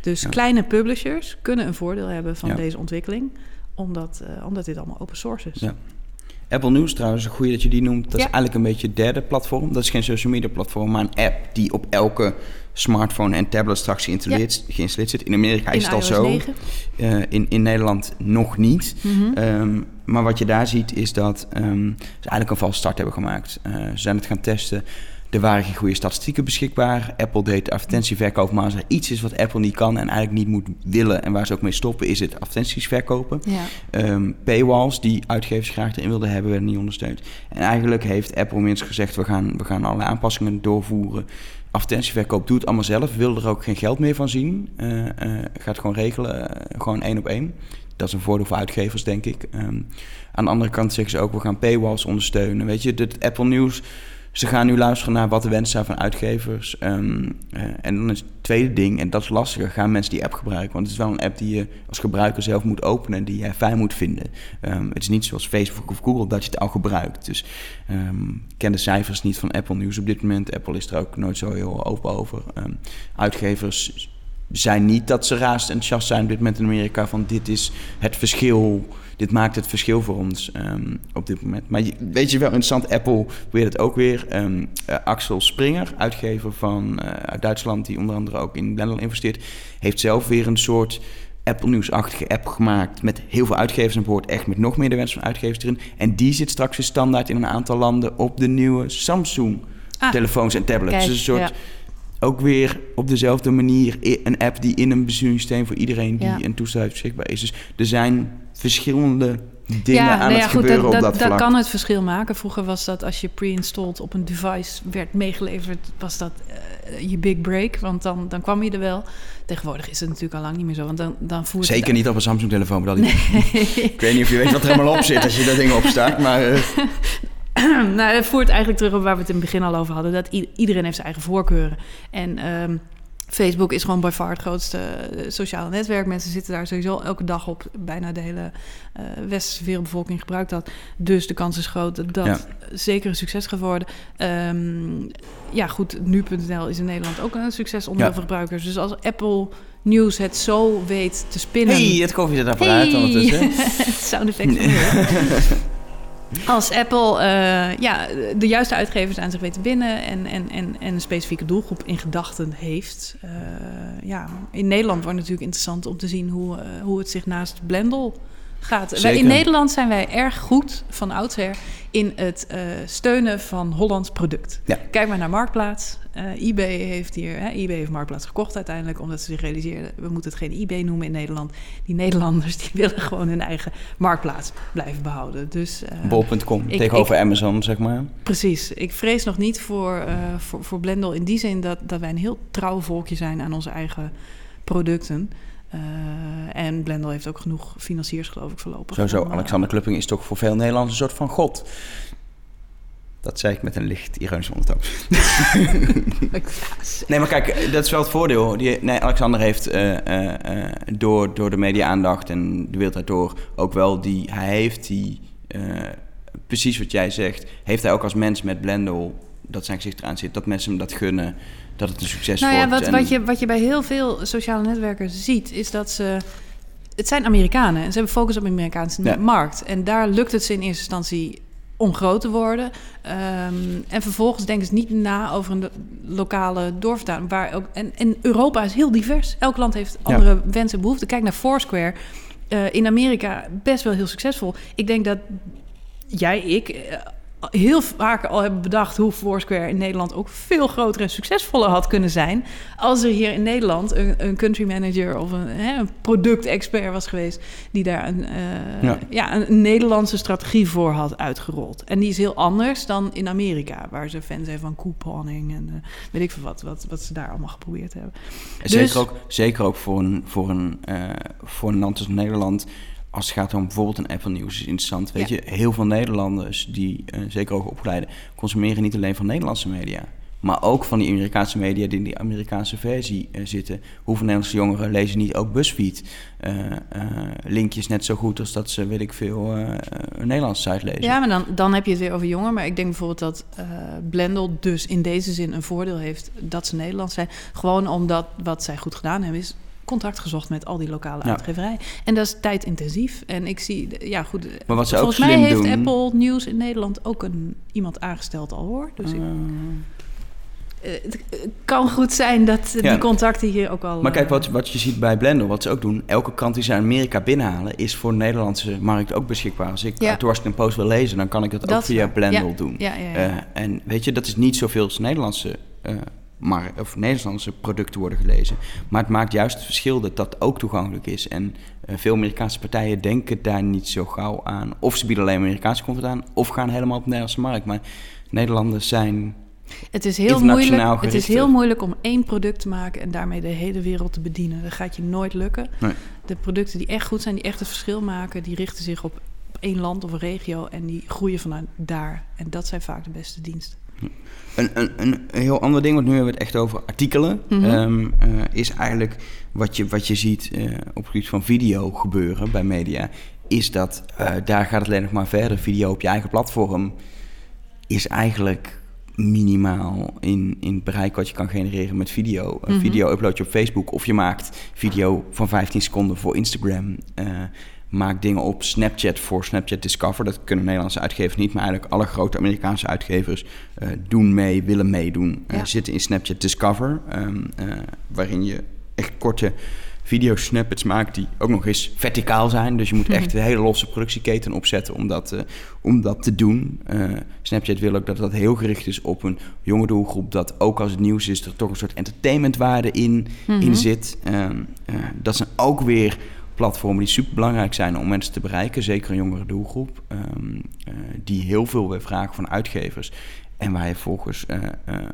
Dus Ja. kleine publishers kunnen een voordeel hebben van Ja. deze ontwikkeling, omdat, eh, omdat dit allemaal open source is. Ja. Apple News trouwens, een goede dat je die noemt. Dat is Ja. eigenlijk een beetje het derde platform. Dat is geen social media platform, maar een app die op elke smartphone en tablet straks geïnstalleerd, geïnstalleerd zit. In Amerika is het al zo. 9. Eh, in, in Nederland nog niet. Mhm. Ehm, maar wat je daar ziet is dat ehm, ze eigenlijk een valse start hebben gemaakt. Eh, ze zijn het gaan testen. Er waren geen goede statistieken beschikbaar. Apple deed advertentieverkoop, maar als er iets is wat Apple niet kan en eigenlijk niet moet willen en waar ze ook mee stoppen, is het advertenties verkopen. Ja. Ehm, paywalls die uitgevers graag erin wilden hebben, werden niet ondersteund. En eigenlijk heeft Apple minstens gezegd, we gaan, we gaan allerlei aanpassingen doorvoeren. Advertentieverkoop doet het allemaal zelf, wil er ook geen geld meer van zien. Eh, eh, gaat gewoon regelen, eh, gewoon één op één. Dat is een voordeel voor uitgevers, denk ik. Ehm, aan de andere kant zeggen ze ook, we gaan paywalls ondersteunen. Weet je, het Apple News, ze gaan nu luisteren naar wat de wensen zijn van uitgevers. Ehm, eh, en dan is het tweede ding, en dat is lastiger, gaan mensen die app gebruiken. Want het is wel een app die je als gebruiker zelf moet openen en die jij fijn moet vinden. Ehm, het is niet zoals Facebook of Google dat je het al gebruikt. Dus ehm, ik ken de cijfers niet van Apple News op dit moment. Apple is er ook nooit zo heel open over. Ehm, uitgevers zijn niet dat ze raast enthousiast zijn op dit moment in Amerika van dit is het verschil, dit maakt het verschil voor ons ehm, op dit moment. Maar weet je wel interessant, Apple weet het ook weer. Ehm, eh, Axel Springer, uitgever van eh, uit Duitsland, die onder andere ook in Blender investeert, heeft zelf weer een soort Apple News-achtige app gemaakt met heel veel uitgevers aan boord, echt met nog meer de wens van uitgevers erin. En die zit straks weer standaard in een aantal landen op de nieuwe Samsung Ah, telefoons en tablets. kijk, dus een soort ja. Ook weer op dezelfde manier een app die in een besturingssysteem voor iedereen die Ja. een toestel heeft beschikbaar is. Dus er zijn verschillende dingen ja, aan nou het goed, gebeuren dat, op dat, dat vlak. kan het verschil maken. Vroeger was dat als je pre-installed op een device werd meegeleverd, was dat eh, je big break, want dan, dan kwam je er wel. Tegenwoordig is het natuurlijk al lang niet meer zo, want dan, dan voert Zeker het... niet op een Samsung telefoon. Maar dat Ik weet niet of je weet wat er helemaal op zit als je dat ding opstart. Maar eh, nou, het voert eigenlijk terug op waar we het in het begin al over hadden. Dat iedereen heeft zijn eigen voorkeuren. En ehm, Facebook is gewoon by far het grootste eh, sociale netwerk. Mensen zitten daar sowieso elke dag op. Bijna de hele eh, westerse wereldbevolking gebruikt dat. Dus de kans is groot dat dat Ja. zeker een succes gaat worden. Ehm, ja, goed, nu.nl is in Nederland ook een succes onder Ja. veel gebruikers. Dus als Apple News het zo weet te spinnen... hey, het koffiezetapparaat Hey. ondertussen. Sound effect. Als Apple eh, ja, de juiste uitgevers aan zich weet te binnen en, en, en, en een specifieke doelgroep in gedachten heeft. eh, ja, in Nederland wordt het natuurlijk interessant om te zien hoe, eh, hoe het zich naast Blendel gaat. Wij, in Nederland zijn wij erg goed van oudsher in het eh, steunen van Hollands product. Ja. Kijk maar naar Marktplaats. Eh, eBay heeft hier, hè, eBay heeft Marktplaats gekocht uiteindelijk, omdat ze zich realiseerden, we moeten het geen eBay noemen in Nederland. Die Nederlanders die willen gewoon hun eigen Marktplaats blijven behouden. Dus eh, Bol.com Ik- tegenover Amazon, zeg maar. precies. Ik vrees nog niet voor, voor, voor Blendel in die zin dat, dat wij een heel trouw volkje zijn aan onze eigen producten. Eh, en Blendel heeft ook genoeg financiers, geloof ik, voorlopig. Sowieso, om, eh, Alexander Klupping is toch voor veel Nederlanders een soort van god. Dat zei ik met een licht ironische ondertoon. Nee, maar kijk, dat is wel het voordeel. Die, nee, Alexander heeft eh, door, door de media-aandacht en de wereld daardoor ook wel die... Hij heeft die, precies wat jij zegt, heeft hij ook als mens met Blendel, dat zijn gezicht eraan zit, dat mensen hem dat gunnen, dat het een succes Nou ja, wordt. wat, En- wat, je, wat je bij heel veel sociale netwerken ziet, is dat ze. Het zijn Amerikanen en ze hebben focus op de Amerikaanse Ja. markt. En daar lukt het ze in eerste instantie om groot te worden. Ehm, en vervolgens denken ze niet na over een lo- lokale doorvertaling. Waar ook, en, en Europa is heel divers. Elk land heeft Ja. andere wensen en behoeften. Kijk naar Foursquare. Eh, in Amerika best wel heel succesvol. Ik denk dat jij, ik, eh, heel vaak al hebben bedacht hoe Foursquare in Nederland ook veel groter en succesvoller had kunnen zijn. Als er hier in Nederland een, een country manager of een, hè, een productexpert was geweest die daar een, eh, Ja. ja. een Nederlandse strategie voor had uitgerold. En die is heel anders dan in Amerika, waar ze fans zijn van couponing en eh, weet ik veel wat, wat, wat ze daar allemaal geprobeerd hebben. En Zeker, Dus- ook, zeker ook voor een, voor, een, eh, voor een land als Nederland. Als het gaat om bijvoorbeeld een Apple News is interessant. Weet Ja. je, heel veel Nederlanders die eh, zeker ook opgeleiden, consumeren niet alleen van Nederlandse media. Maar ook van die Amerikaanse media die in die Amerikaanse versie eh, zitten. Hoeveel Nederlandse jongeren lezen niet ook BuzzFeed? eh, linkjes net zo goed als dat ze, weet ik veel, een Nederlandse site lezen. Ja, maar dan, dan heb je het weer over jonger. Maar ik denk bijvoorbeeld dat Blendel dus in deze zin een voordeel heeft dat ze Nederlands zijn. Gewoon omdat wat zij goed gedaan hebben is contact gezocht met al die lokale Ja. uitgeverijen. En dat is tijdintensief. En ik zie, ja goed, Maar wat ze ook volgens mij slim heeft doen- Apple News in Nederland ook een, iemand aangesteld al hoor. Dus ik, Eh, eh, het kan goed zijn dat Ja. die contacten hier ook al... Maar kijk, eh, wat, wat je ziet bij Blender, wat ze ook doen, elke krant die ze uit Amerika binnenhalen, is voor de Nederlandse markt ook beschikbaar. Als ik Ja. uit de Washington Post wil lezen, dan kan ik dat, ook via. Blender Ja. doen. Eh, en weet je, dat is niet zoveel als Nederlandse, markt, of Nederlandse producten worden gelezen. Maar het maakt juist het verschil dat dat ook toegankelijk is. En eh, veel Amerikaanse partijen denken daar niet zo gauw aan. Of ze bieden alleen Amerikaanse content aan, of gaan helemaal op de Nederlandse markt. Maar Nederlanders zijn Het is heel moeilijk. Het is heel moeilijk om één product te maken en daarmee de hele wereld te bedienen. Dat gaat je nooit lukken. Nee. De producten die echt goed zijn, die echt het verschil maken, die richten zich op één land of een regio en die groeien vanuit daar. En dat zijn vaak de beste diensten. Een, een, een heel ander ding, want nu hebben we het echt over artikelen. Mhm. ehm, eh, is eigenlijk wat je, wat je ziet eh, op het gebied van video gebeuren bij media. Is dat eh, daar gaat het alleen nog maar verder. Video op je eigen platform is eigenlijk minimaal in, in het bereik wat je kan genereren met video. Een Mhm. video upload je op Facebook of je maakt video van 15 seconden voor Instagram. Maak dingen op Snapchat voor Snapchat Discover. Dat kunnen Nederlandse uitgevers niet, maar eigenlijk alle grote Amerikaanse uitgevers eh, doen mee, willen meedoen. eh, zitten in Snapchat Discover, ehm, eh, waarin je echt korte videosnippets maakt die ook nog eens verticaal zijn. Dus je moet echt een hele losse productieketen opzetten om dat, om dat te doen. Snapchat wil ook dat dat heel gericht is op een jonge doelgroep. Dat ook als het nieuws is, er toch een soort entertainmentwaarde in, Mhm. in zit. Ehm, eh, dat zijn ook weer platformen die super belangrijk zijn om mensen te bereiken. Zeker een jongere doelgroep. ehm, eh, die heel veel weer vragen van uitgevers. En waar je volgens eh, eh, ehm,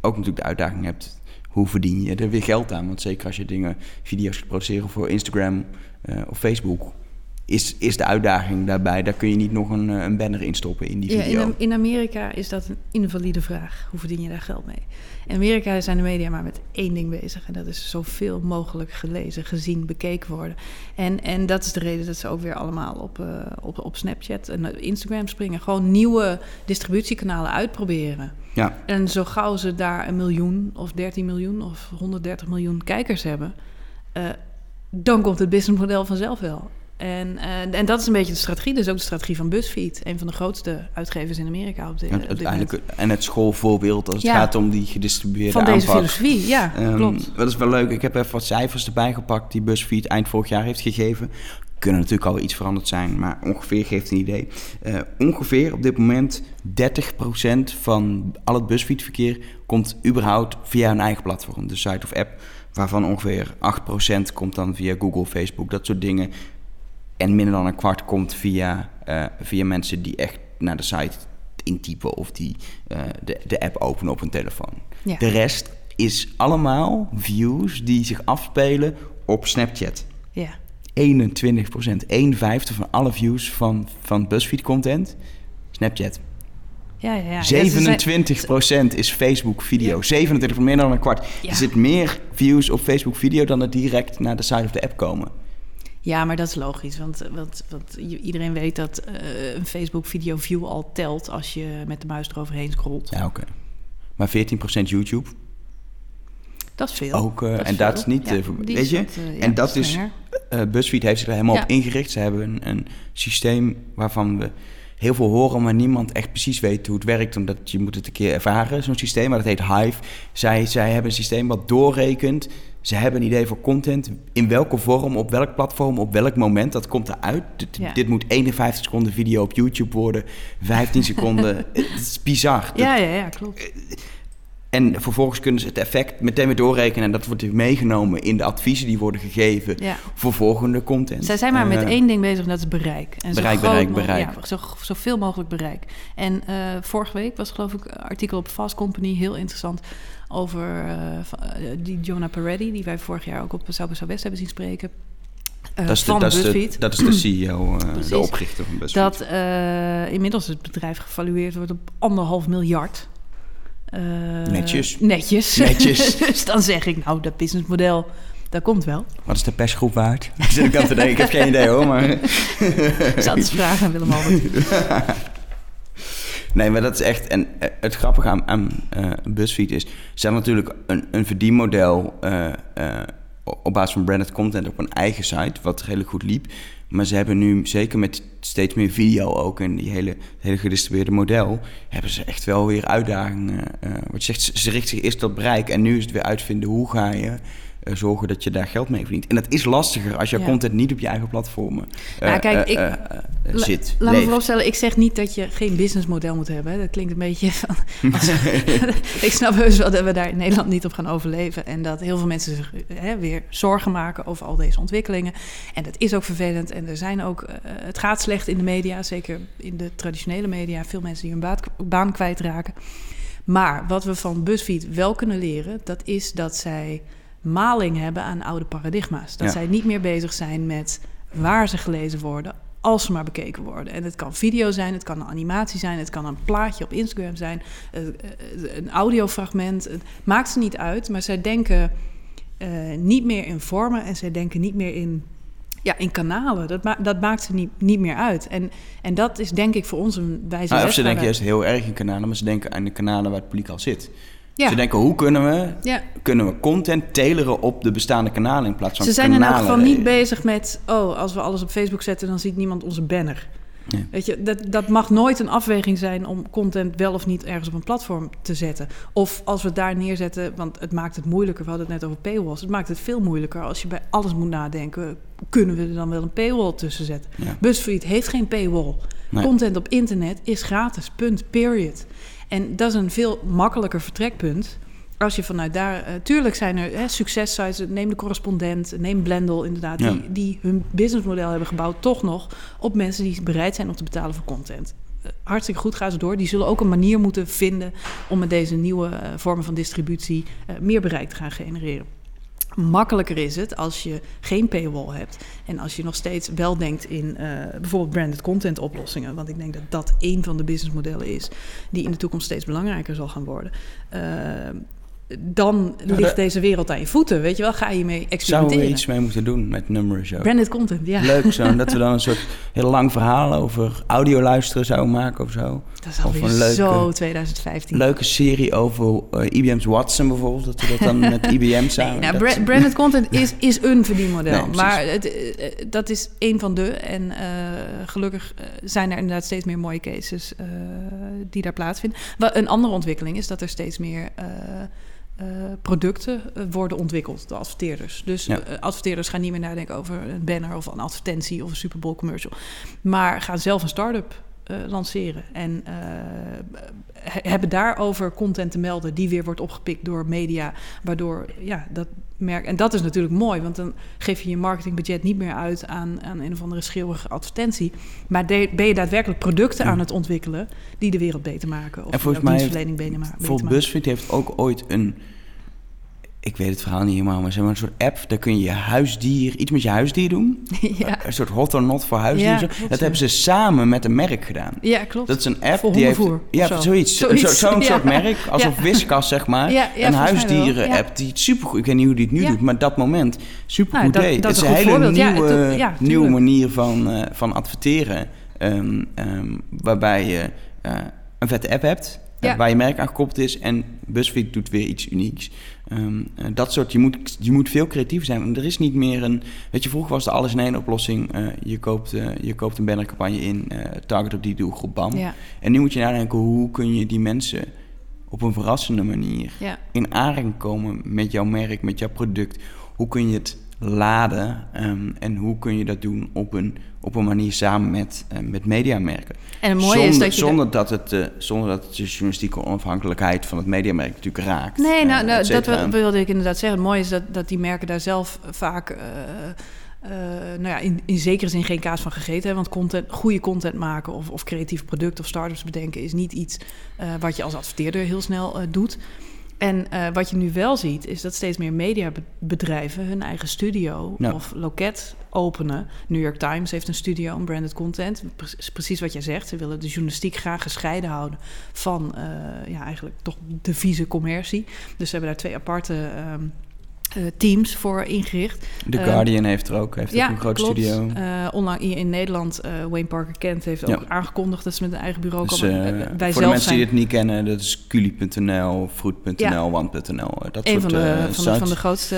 ook natuurlijk de uitdaging hebt hoe verdien je er weer geld aan? Want zeker als je dingen, video's produceren voor Instagram of Facebook, is, is de uitdaging daarbij. Daar kun je niet nog een, eh, een banner in stoppen in die Ja, video. in, in Amerika is dat een invalide vraag. Hoe verdien je daar geld mee? In Amerika zijn de media maar met één ding bezig. En dat is zoveel mogelijk gelezen, gezien, bekeken worden. En, en dat is de reden dat ze ook weer allemaal op, eh, op, op Snapchat en Instagram springen. Gewoon nieuwe distributiekanalen uitproberen. Ja, En zo gauw ze daar een miljoen of 13 miljoen of 130 miljoen kijkers hebben, eh, dan komt het businessmodel vanzelf wel. En, eh, en dat is een beetje de strategie. Dus ook de strategie van BuzzFeed, een van de grootste uitgevers in Amerika op dit, en op dit moment. uiteindelijk, en het schoolvoorbeeld als het gaat om die gedistribueerde Van deze aanpak. filosofie, ja, Ehm, klopt. Dat is wel leuk. Ik heb even wat cijfers erbij gepakt die BuzzFeed eind vorig jaar heeft gegeven. Kunnen natuurlijk al iets veranderd zijn, maar ongeveer geeft een idee. Eh, ongeveer op dit moment 30% van al het BuzzFeed-verkeer komt überhaupt via een eigen platform, de site of app. Waarvan ongeveer 8% komt dan via Google, Facebook, dat soort dingen. En minder dan een kwart komt via, eh, via mensen die echt naar de site intypen of die eh, de, de app openen op hun telefoon. Ja. De rest is allemaal views die zich afspelen op Snapchat. Ja. 21% 1 vijfde van alle views van, van BuzzFeed content, Snapchat. Ja, ja, ja. Ja, ze zijn- 27% is Facebook video. 27 van meer dan een kwart. Er zit meer views op Facebook video dan er direct naar de site of de app komen. Ja, maar dat is logisch. Want, want, want i- iedereen weet dat eh, een Facebook-video view al telt als je met de muis eroverheen scrolt. Ja, oké. Maar 14% YouTube Dat is veel. ook. eh, Dat en dat is niet... Ja, eh, weet je? wat, ja, en dat is... BuzzFeed heeft zich er helemaal Ja. op ingericht. Ze hebben een, een systeem waarvan we heel veel horen, maar niemand echt precies weet hoe het werkt. Omdat je moet het een keer ervaren, zo'n systeem. Maar dat heet Hive. Zij, zij hebben een systeem wat doorrekent. Ze hebben een idee voor content. In welke vorm, op welk platform, op welk moment. Dat komt eruit. Dit, Ja. dit moet 51 seconden video op YouTube worden. 15 seconden. het is bizar. Dat- Ja, ja, ja, klopt. En vervolgens kunnen ze het effect meteen weer doorrekenen. En dat wordt meegenomen in de adviezen die worden gegeven Ja. voor volgende content. Zij zijn maar met Eh, één ding bezig en dat is bereik. En zo Bereik, groot bereik, bereik. Ja, zo, zoveel mogelijk bereik. En eh, vorige week was geloof ik een artikel op Fast Company, heel interessant, over eh, eh, die Jonah Peretti, die wij vorig jaar ook op South by Southwest hebben zien spreken. eh, Dat is, de, van dat, is BuzzFeed. de, dat is de CEO, eh, Precies. de oprichter van BuzzFeed. Dat inmiddels het bedrijf gevalueerd wordt op anderhalf miljard. Netjes. Netjes. Netjes. dus dan zeg ik, nou, dat businessmodel, dat komt wel. Wat is de persgroep waard? Zit ik aan te denken. Ik heb geen idee hoor, maar... Ik zal het eens vragen aan Willem Albert. Nee, maar dat is echt... En eh, het grappige aan, aan eh, BuzzFeed is... Ze hebben natuurlijk een, een verdienmodel... eh, op basis van branded content op een eigen site... wat redelijk goed liep. Maar ze hebben nu, zeker met steeds meer video ook... en die hele, hele gedistribueerde model... hebben ze echt wel weer uitdagingen. wat je zegt, ze- ze richten zich eerst op bereik... en nu is het weer uitvinden hoe ga je... eh, zorgen dat je daar geld mee verdient. En dat is lastiger als je Ja. content niet op je eigen platformen eh, Nou, kijk, eh, ik- La- zit. Laat me vooropstellen, ik zeg niet dat je geen businessmodel moet hebben. hè. Dat klinkt een beetje van... als- ik snap heus wel dat we daar in Nederland niet op gaan overleven. En dat heel veel mensen zich hè, weer zorgen maken over al deze ontwikkelingen. En dat is ook vervelend. En er zijn ook... het gaat slecht in de media, zeker in de traditionele media. Veel mensen die hun baat- baan kwijtraken. Maar wat we van BuzzFeed wel kunnen leren... dat is dat zij maling hebben aan oude paradigma's. Dat Ja. zij niet meer bezig zijn met waar ze gelezen worden... als ze maar bekeken worden. En het kan video zijn, het kan een animatie zijn... het kan een plaatje op Instagram zijn, eh, eh, een audiofragment. Het maakt ze niet uit, maar zij denken eh, niet meer in vormen... en zij denken niet meer in Ja, in kanalen. Dat, ma dat maakt ze niet, niet meer uit. En, en dat is denk ik voor ons een wijze Nou, of ze denken juist heel erg in kanalen, maar ze denken aan de kanalen waar het publiek al zit. Ja. Ze denken, hoe kunnen we, Ja. kunnen we content teleren op de bestaande kanalen in plaats van Ze zijn in elk geval niet bezig met... oh, als we alles op Facebook zetten, dan ziet niemand onze banner. Weet je, dat, dat mag nooit een afweging zijn om content wel of niet ergens op een platform te zetten. Of als we het daar neerzetten, want het maakt het moeilijker. We hadden het net over paywalls. Het maakt het veel moeilijker als je bij alles moet nadenken. Kunnen we er dan wel een paywall tussen zetten? Ja. BuzzFeed heeft geen paywall. Nee. Content op internet is gratis, punt, period. En dat is een veel makkelijker vertrekpunt. Als je vanuit daar... eh, tuurlijk zijn er hè, successites, neem de correspondent, neem Blendel inderdaad... Ja. Die, die hun businessmodel hebben gebouwd toch nog op mensen die bereid zijn om te betalen voor content. Eh, Hartstikke goed, gaan ze door. Die zullen ook een manier moeten vinden om met deze nieuwe eh, vormen van distributie meer bereik te gaan genereren. Makkelijker is het als je geen paywall hebt en als je nog steeds wel denkt in eh, bijvoorbeeld branded content oplossingen. Want ik denk dat dat een van de businessmodellen is die in de toekomst steeds belangrijker zal gaan worden. Eh, dan ligt deze wereld aan je voeten. Weet je wel, ga je mee Zouden experimenteren. we iets mee moeten doen met nummeren zo? Branded content, ja. Leuk zo, dat we dan een soort heel lang verhaal over audio luisteren zouden maken of zo. Dat is Of alweer een leuke- zo 2015. Leuke serie over eh, IBM's Watson bijvoorbeeld, dat we dat dan met IBM samen... Nee, nou, bra- branded content is, is een verdienmodel. Nee, maar het, eh, eh, dat is één van de. En gelukkig zijn er inderdaad steeds meer mooie cases die daar plaatsvinden. Wel, een andere ontwikkeling is dat er steeds meer eh, producten eh, worden ontwikkeld door adverteerders. Dus Ja. eh, adverteerders gaan niet meer nadenken over een banner of een advertentie of een Super Bowl commercial. Maar gaan zelf een start-up lanceren. En eh, he- hebben daarover content te melden die weer wordt opgepikt door media. Waardoor ja, dat merk. En dat is natuurlijk mooi, want dan geef je je marketingbudget niet meer uit aan, aan een of andere schreeuwige advertentie. Maar de- ben je daadwerkelijk producten Ja. aan het ontwikkelen die de wereld beter maken. Of En volgens mij dienstverlening beter, beter Bijvoorbeeld maken. BuzzFeed heeft ook ooit een... Ik weet het verhaal niet helemaal, maar zeg maar een soort app. Daar kun je je huisdier, iets met je huisdier doen. ja. Een soort hot or not voor huisdieren. Ja, zo. klopt, dat ja. hebben ze samen met een merk gedaan. ja, klopt. Dat is een app Voor die heeft... Ja, zo. zoiets. Zoiets, Zo- Zo'n soort merk, alsof. Whiskas, zeg maar. Een huisdieren-app die het supergoed... Ik weet niet hoe die het nu doet, maar dat moment supergoed Nou, dat- deed. dat het is is een hele nieuwe, nieuwe manier van, eh, van adverteren. Ehm, ehm, waarbij je eh, een vette app hebt... eh, waar je merk aan gekoppeld is. En BuzzFeed doet weer iets unieks. Ehm, eh, dat soort, je moet, je moet veel creatiever zijn. Want er is niet meer een... Weet je, vroeger was de alles in één oplossing. Eh, je, koopt, eh, je koopt een bannercampagne in, target op die doelgroep, bam. Ja, En nu moet je nadenken, hoe kun je die mensen op een verrassende manier ja. in aanraking komen met jouw merk, met jouw product? Hoe kun je het laden ehm, en hoe kun je dat doen op een, op een manier samen met, eh, met mediamerken? En het mooie zonder, is dat je... zonder, dat het, eh, zonder dat het de journalistieke onafhankelijkheid van het mediamerk natuurlijk raakt. Nee, nou, eh, nou dat wilde ik inderdaad zeggen. Het mooie is dat, dat die merken daar zelf vaak... nou ja, in, in zekere zin geen kaas van gegeten hebben. Want content, goede content maken of, of creatief product of startups bedenken... is niet iets wat je als adverteerder heel snel doet. En eh, wat je nu wel ziet, is dat steeds meer mediabedrijven hun eigen studio of loket openen. New York Times heeft een studio om branded content. Pre- Precies wat jij zegt. Ze willen de journalistiek graag gescheiden houden van eh, ja, eigenlijk toch de vieze commercie. Dus ze hebben daar twee aparte ehm, eh, teams voor ingericht. The eh, Guardian heeft er ook, heeft ook een groot klopt. studio. Eh, onlangs hier in Nederland, eh, Wayne Parker Kent heeft Ja. ook aangekondigd dat ze met een eigen bureau Dus, komen. eh, Eh, wij voor de mensen zijn die het niet kennen, dat is culi.nl, fruit.nl, Ja. want.nl. eh, Dat een soort van de, eh, van, de, van de grootste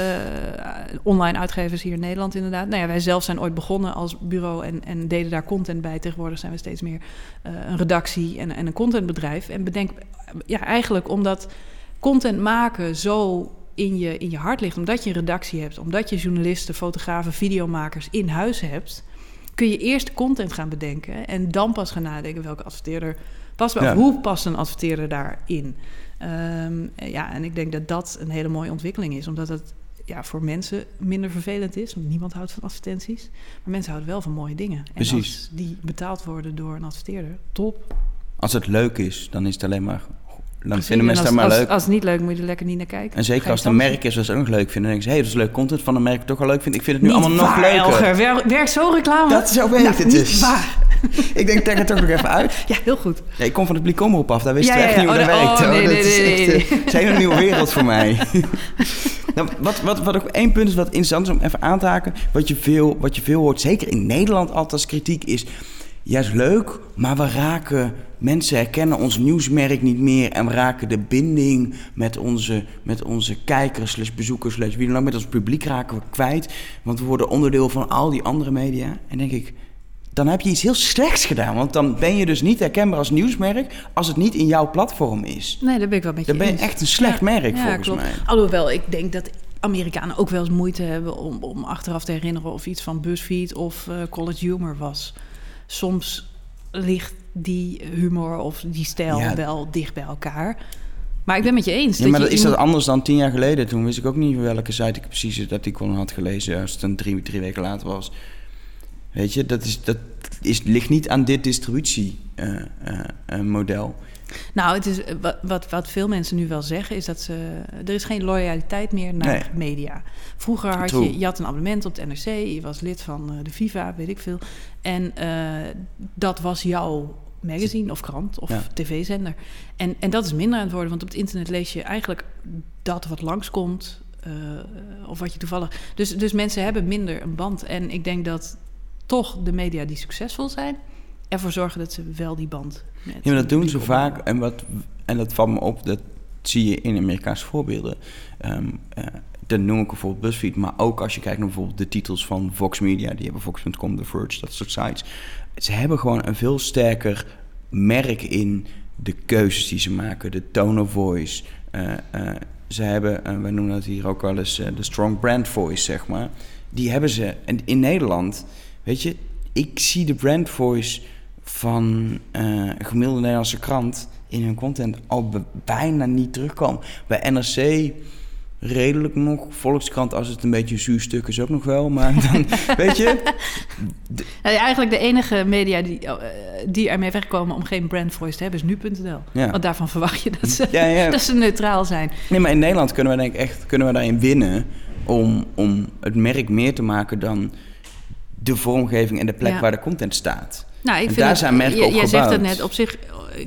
eh, online uitgevers hier in Nederland inderdaad. Nou ja, wij zelf zijn ooit begonnen als bureau en, en deden daar content bij. Tegenwoordig zijn we steeds meer eh, een redactie en, en een contentbedrijf. En bedenk, ja, eigenlijk omdat content maken zo in je, in je hart ligt, omdat je een redactie hebt, omdat je journalisten, fotografen, videomakers in huis hebt, kun je eerst content gaan bedenken en dan pas gaan nadenken welke adverteerder past bij. Ja. Of hoe past een adverteerder daarin? Ehm, ja, en ik denk dat dat een hele mooie ontwikkeling is, omdat het ja, voor mensen minder vervelend is. Want niemand houdt van advertenties. Maar mensen houden wel van mooie dingen. En Precies. als die betaald worden door een adverteerder, top. Als het leuk is, dan is het alleen maar... Dan Precies. vinden mensen als, maar als, leuk. Als het niet leuk, moet je er lekker niet naar kijken. En zeker je als het een merk is wat ze ook nog leuk vinden. Dan denken ze, hé, hey, dat is leuk content van een merk ik toch wel leuk vind. Ik vind het nu Niet allemaal nog waar, leuker. Elger. Wer- werkt zo reclame? Dat zo werkt Nou, het waar. ik denk, trek het toch nog even uit. Ja, heel goed. Ja, ik kom van het publiek omroep af, daar wist Ja, ik ja, echt niet hoe Oh, dat nee, werkt. oh, nee, dat nee, is nee, echt nee, eh, het is een hele nieuwe wereld voor mij. Nou, wat, wat, wat ook één punt is wat interessant is om even aan te haken. Wat je veel, wat je veel hoort, zeker in Nederland altijd als kritiek, is... Juist leuk, maar we raken... Mensen herkennen ons nieuwsmerk niet meer... en we raken de binding met onze, met onze kijkers, slash bezoekers... Slash wie dan ook, met ons publiek raken we kwijt. Want we worden onderdeel van al die andere media. En denk ik, dan heb je iets heel slechts gedaan. Want dan ben je dus niet herkenbaar als nieuwsmerk... als het niet in jouw platform is. Nee, daar ben ik wel met je Dan ben je eens. echt een slecht Ja, merk, ja, volgens klopt. mij. Alhoewel, ik denk dat Amerikanen ook wel eens moeite hebben om, om achteraf te herinneren of iets van BuzzFeed of eh, College Humor was. Soms ligt die humor of die stijl Ja. wel dicht bij elkaar. Maar ik ben met je eens. Ja, maar je dat is dat anders dan tien jaar geleden. Toen wist ik ook niet welke site ik precies het artikel had gelezen... als het een drie, drie weken later was. Weet je, dat, is, dat is, ligt niet aan dit distributiemodel. Nou, het is, eh, wat, wat, wat veel mensen nu wel zeggen is dat ze, er is geen loyaliteit meer naar Nee. media. Vroeger had True. je, je had een abonnement op het NRC, je was lid van eh, de Viva, weet ik veel. En eh, dat was jouw magazine of krant of Ja. tv-zender. En, en dat is minder aan het worden, want op het internet lees je eigenlijk dat wat langskomt. eh of wat je toevallig. Dus, dus mensen hebben minder een band. En ik denk dat toch de media die succesvol zijn, ervoor zorgen dat ze wel die band. Met Ja, maar dat doen ze vaak. En, wat, en dat valt me op, dat zie je in Amerikaanse voorbeelden. Eh, dat noem ik bijvoorbeeld BuzzFeed. Maar ook als je kijkt naar bijvoorbeeld de titels van Vox Media. Die hebben Vox.com, The Verge, dat soort sites. Ze hebben gewoon een veel sterker merk in de keuzes die ze maken. De tone of voice. Eh, eh, ze hebben, eh, wij noemen dat hier ook wel eens de strong brand voice, zeg maar. Die hebben ze. En in Nederland, weet je, ik zie de brand voice van een gemiddelde Nederlandse krant in hun content al bijna niet terugkomen. Bij NRC redelijk nog. Volkskrant, als het een beetje een zuur stuk is, ook nog wel. Maar dan, weet je, Nou eigenlijk de enige media die, eh, die ermee wegkomen om geen brand voice te hebben is nu.nl. Ja. Want daarvan verwacht je dat ze, Ja, ja. dat ze neutraal zijn. Nee, maar in Nederland kunnen we denk ik echt kunnen we daarin winnen om, om het merk meer te maken dan de vormgeving en de plek waar de content staat. Nou, ik En vind daar het- zijn merken j- op Jij zegt gebouwd. net, op zich,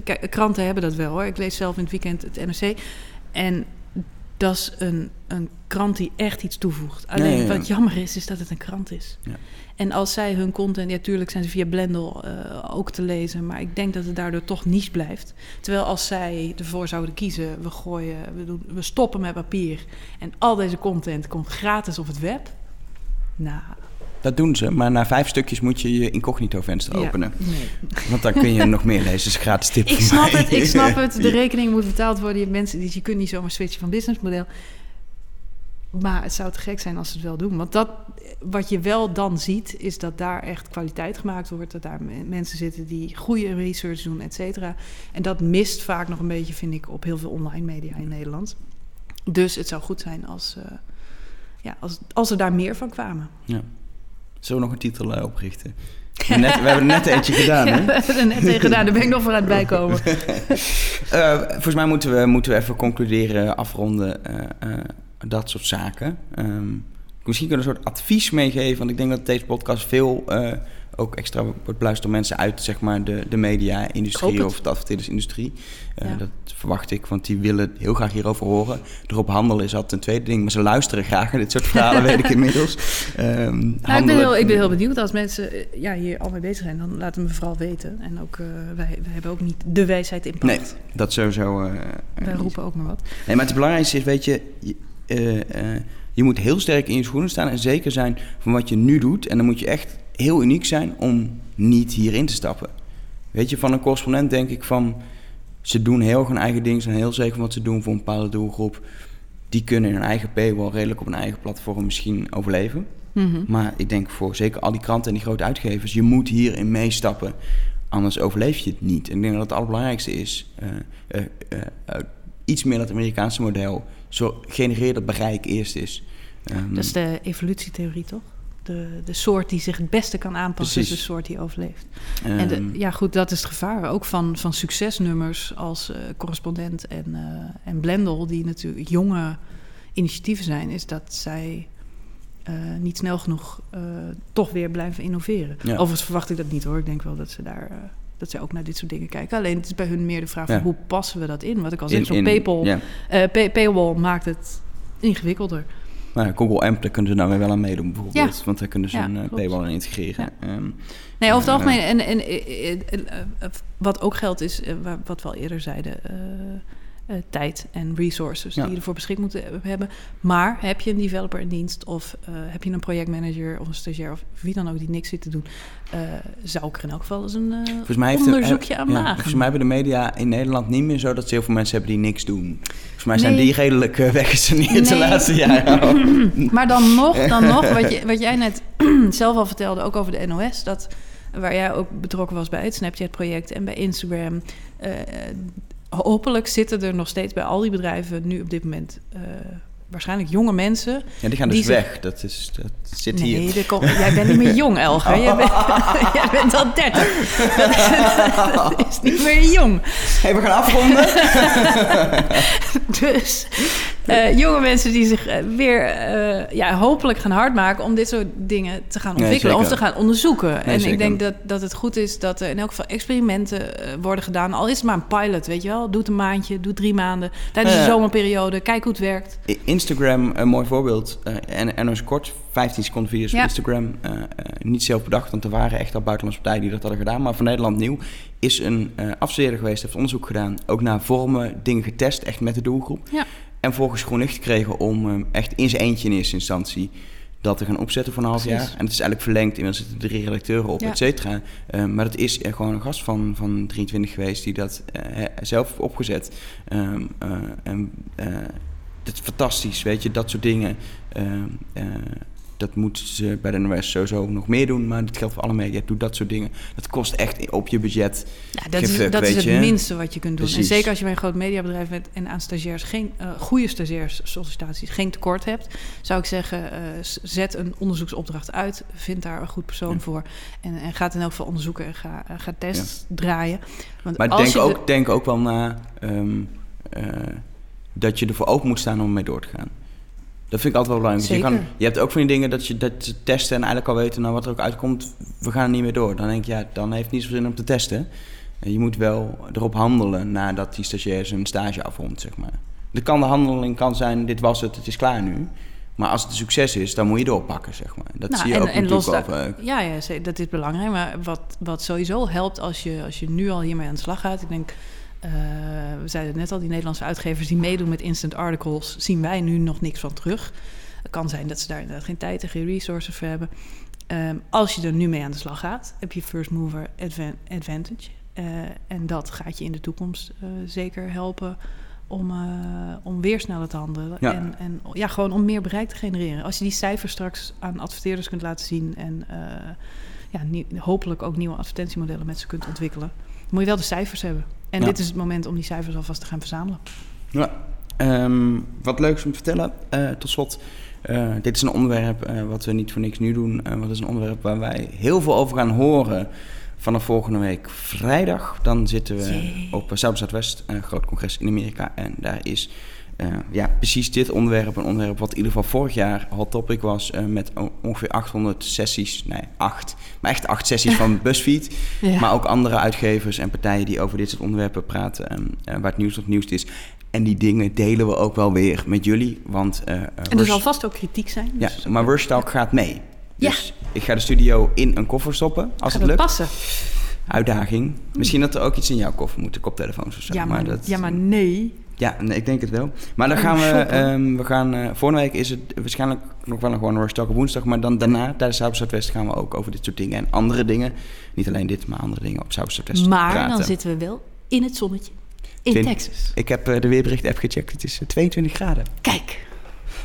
eh, kranten hebben dat wel hoor. Ik lees zelf in het weekend het NRC. En dat is een, een krant die echt iets toevoegt. Alleen Ja, ja, ja. wat jammer is, is dat het een krant is. Ja. En als zij hun content, ja, tuurlijk zijn ze via Blendel eh, ook te lezen, maar ik denk dat het daardoor toch niche blijft. Terwijl als zij ervoor zouden kiezen, we gooien, we, doen, we stoppen met papier en al deze content komt gratis op het web. Nou, Dat doen ze, maar na vijf stukjes moet je je incognito venster ja, openen. nee. Want dan kun je nog meer lezen. Dat is een gratis tip Ik snap mij. het, ik snap het. De rekening moet betaald worden. Je mensen die je kunt niet zomaar switchen van businessmodel. Maar het zou te gek zijn als ze het wel doen. Want dat, wat je wel dan ziet, is dat daar echt kwaliteit gemaakt wordt. Dat daar me- mensen zitten die goede research doen, et cetera. En dat mist vaak nog een beetje, vind ik, op heel veel online media in Nederland. Dus het zou goed zijn als, eh, ja, als, als er daar meer van kwamen. Ja. Zullen we nog een titel eh, oprichten? We hebben, net, we hebben er net eentje gedaan, Ja, hè? we hebben er net tegen gedaan. Daar ben ik nog voor aan het bijkomen. Eh, volgens mij moeten we, moeten we even concluderen, afronden, eh, dat soort zaken. Ehm, misschien kunnen we een soort advies meegeven, want ik denk dat deze podcast veel ook extra wordt beluisterd door mensen uit zeg maar, de, de media-industrie of de adverteerdersindustrie. Eh, Ja. Dat verwacht ik, want die willen heel graag hierover horen. Erop handelen is altijd een tweede ding, maar ze luisteren graag naar dit soort verhalen, weet ik inmiddels. Nou, ik, ben heel, ik ben heel benieuwd. Als mensen eh, ja, hier al mee bezig zijn, dan laten we me vooral weten. En ook, eh, wij, wij hebben ook niet de wijsheid in pacht. Nee, dat sowieso. eh, wij niet. roepen ook maar wat. Nee, maar het belangrijkste is, weet je, je, eh, eh, je moet heel sterk in je schoenen staan en zeker zijn van wat je nu doet. En dan moet je echt heel uniek zijn om niet hierin te stappen. Weet je, van een correspondent denk ik van, ze doen heel hun eigen ding, zijn heel zeker van wat ze doen voor een bepaalde doelgroep. Die kunnen in hun eigen paywall redelijk op een eigen platform misschien overleven. Mhm. Maar ik denk voor zeker al die kranten en die grote uitgevers, je moet hierin meestappen. Anders overleef je het niet. En ik denk dat het allerbelangrijkste is, eh, eh, eh, iets meer dat Amerikaanse model. Zo genereer dat bereik eerst is. Ehm, Dat is de evolutietheorie, toch? De, de soort die zich het beste kan aanpassen, is de soort die overleeft. ehm, en de, ja, goed, dat is het gevaar. Ook van, van succesnummers als eh, correspondent en, eh, en Blendel, die natuurlijk jonge initiatieven zijn, is dat zij eh, niet snel genoeg toch weer blijven innoveren. Ja. Overigens verwacht ik dat niet hoor. Ik denk wel dat ze daar. dat ze ook naar dit soort dingen kijken. Alleen het is bij hun meer de vraag van Ja. hoe passen we dat in? Wat ik al zeg, zo'n pay- paywall maakt het ingewikkelder. Maar Google AMP, daar kunnen ze nou weer wel aan meedoen bijvoorbeeld. Ja. Want daar kunnen ze een uh, klopt. paywall in integreren. Ehm, Nee, over het Ja. algemeen. En, en eh, eh, eh, eh, wat ook geldt is, eh, wa- wat we al eerder zeiden, eh, tijd en resources Ja. die je ervoor beschikt moeten hebben. Maar heb je een developer in dienst of eh, heb je een projectmanager of een stagiair of wie dan ook die niks zit te doen, eh, zou ik er in elk geval eens een de- onderzoekje aan ja, wagen. Volgens mij hebben de media in Nederland niet meer zo dat ze heel veel mensen hebben die niks doen. Volgens mij zijn Nee. die redelijk uh, weggesaneerd de Nee. laatste jaren. Maar dan nog, dan nog wat, je, wat jij net zelf al vertelde, ook over de NOS, dat waar jij ook betrokken was bij het Snapchat-project en bij Instagram. Hopelijk zitten er nog steeds bij al die bedrijven nu op dit moment eh, waarschijnlijk jonge mensen. Ja, die gaan dus Die zich- weg. Dat, is, dat zit Nee, hier. er komt- jij bent niet meer jong, Elger. Jij, bent, jij bent al 30. Dat is niet meer jong. Hey, we gaan afronden. Dus eh, jonge mensen die zich eh, weer eh, ja, hopelijk gaan hardmaken om dit soort dingen te gaan Nee, ontwikkelen of te gaan onderzoeken. en zeker. ik denk dat, dat het goed is dat er in elk geval experimenten worden gedaan. Al is het maar een pilot, weet je wel. Doe het een maandje, doe het drie maanden. Tijdens de zomerperiode, kijk hoe het werkt. Instagram, een mooi voorbeeld. en, en ons kort, 15 seconden video's Ja. op Instagram. niet zelf bedacht, want er waren echt al buitenlandse partijen die dat hadden gedaan. Maar voor Nederland nieuw is een afstudeerder geweest, heeft onderzoek gedaan. Ook naar vormen, dingen getest, echt met de doelgroep. Ja. En vervolgens groen licht gekregen om eh, echt in zijn eentje in eerste instantie dat te gaan opzetten voor een half Precies. jaar. En het is eigenlijk verlengd. Inmiddels zitten drie redacteuren op, Ja. et cetera. Eh, maar het is eh, gewoon een gast van, van 23 geweest die dat eh, zelf heeft opgezet. Ehm, eh, en eh, dat is fantastisch, weet je, dat soort dingen. Dat moeten ze bij de NOS sowieso nog meer doen, maar dat geldt voor alle media. Doe dat soort dingen. Dat kost echt op je budget. Ja, dat is, dat is het je. minste wat je kunt doen. En zeker als je bij een groot mediabedrijf bent en aan stagiairs geen eh, goede stagiairs sollicitaties geen tekort hebt, zou ik zeggen, eh, zet een onderzoeksopdracht uit, vind daar een goed persoon Ja. voor en, en ga het in elk geval onderzoeken en ga, eh, ga tests draaien. Want Maar als denk je ook, de- denk ook wel na ehm, eh, dat je ervoor open moet staan om mee door te gaan. Dat vind ik altijd wel belangrijk. Je, kan, je hebt ook van die dingen dat je dat testen en eigenlijk al weten, nou wat er ook uitkomt, we gaan er niet meer door. Dan denk ik, ja, dan heeft het niet zoveel zin om te testen. En je moet wel erop handelen nadat die stagiair zijn stage afrondt, zeg maar. De kan de handeling kan zijn, dit was het, het is klaar nu. Maar als het een succes is, dan moet je doorpakken, zeg maar. Dat Nou, zie je en- ook en natuurlijk los daar-. Ja, ja dat is belangrijk. Maar wat, wat sowieso helpt als je, als je nu al hiermee aan de slag gaat. Ik denk, eh, we zeiden het net al, die Nederlandse uitgevers die meedoen met instant articles, zien wij nu nog niks van terug. Het kan zijn dat ze daar inderdaad geen tijd en geen resources voor hebben. Ehm, als je er nu mee aan de slag gaat, heb je first mover advan- advantage. Eh, en dat gaat je in de toekomst eh, zeker helpen om, om weer sneller te handelen. Ja. En, en ja, gewoon om meer bereik te genereren. Als je die cijfers straks aan adverteerders kunt laten zien en ja, hopelijk ook nieuwe advertentiemodellen met ze kunt ontwikkelen, moet je wel de cijfers hebben. En Ja. dit is het moment om die cijfers alvast te gaan verzamelen. Ja. Ehm, wat leuks om te vertellen, eh, tot slot. Eh, dit is een onderwerp eh, wat we niet voor niks nu doen. Eh, wat is een onderwerp waar wij heel veel over gaan horen vanaf volgende week vrijdag. Dan zitten we Jee. op Zuid-Zuidwest, een groot congres in Amerika. En daar is eh, ja, precies dit onderwerp, een onderwerp wat in ieder geval vorig jaar hot topic was. eh, met ongeveer 800 sessies, nee, acht, maar echt acht sessies van BuzzFeed. Ja. Maar ook andere uitgevers en partijen die over dit soort onderwerpen praten, ehm, eh, waar het nieuws op nieuws is. En die dingen delen we ook wel weer met jullie. Want, En er Rush- zal vast ook kritiek zijn. ja, dus- maar Rush Talk gaat mee. Ja. Dus ik ga de studio in een koffer stoppen, als Gaat het dat lukt. passen? Uitdaging. Misschien dat er ook iets in jouw koffer moet, de koptelefoons of zo. Ja, maar, dat, ja, maar nee. Ja, nee, ik denk het wel. Maar dan gaan we, ehm, we gaan, eh volgende week is het waarschijnlijk nog wel een gewoon Rush Talk op woensdag. Maar dan daarna, tijdens South Zuidwest, gaan we ook over dit soort dingen en andere dingen. Niet alleen dit, maar andere dingen op South Zuidwest Maar praten. dan zitten we wel in het zonnetje. In Twin- Texas. Ik heb eh, de weerbericht-app gecheckt. Het is eh, 22 graden. Kijk.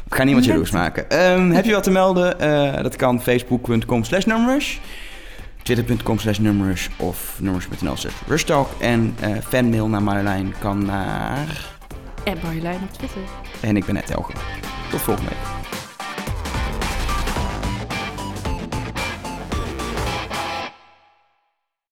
We gaan niemand jaloers maken. Ehm, heb je wat te melden? Eh, dat kan facebook.com slash numrush. Twitter.com slash numrush of numrush.nl slash rushtalk. En eh, fanmail naar Marjolein kan naar... En Marjolein op Twitter. En ik ben net Elger. Tot volgende week.